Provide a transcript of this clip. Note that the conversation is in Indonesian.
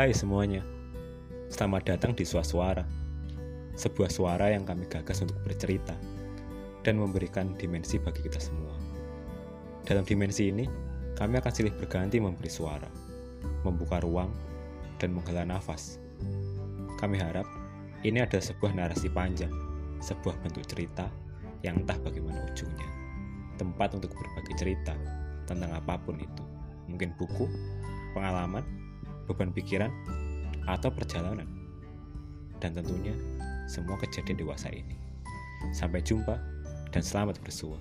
Hai semuanya, selamat datang di Suara Sebuah suara yang kami gagas untuk bercerita dan memberikan dimensi bagi kita semua. Dalam dimensi ini, kami akan silih berganti memberi suara, membuka ruang, dan menghela nafas. Kami harap ini adalah sebuah narasi panjang, sebuah bentuk cerita yang entah bagaimana ujungnya. Tempat untuk berbagi cerita tentang apa pun itu. Mungkin buku, pengalaman, beban pikiran, atau perjalanan. Dan tentunya semua kejadian dewasa ini. Sampai jumpa dan selamat bersua.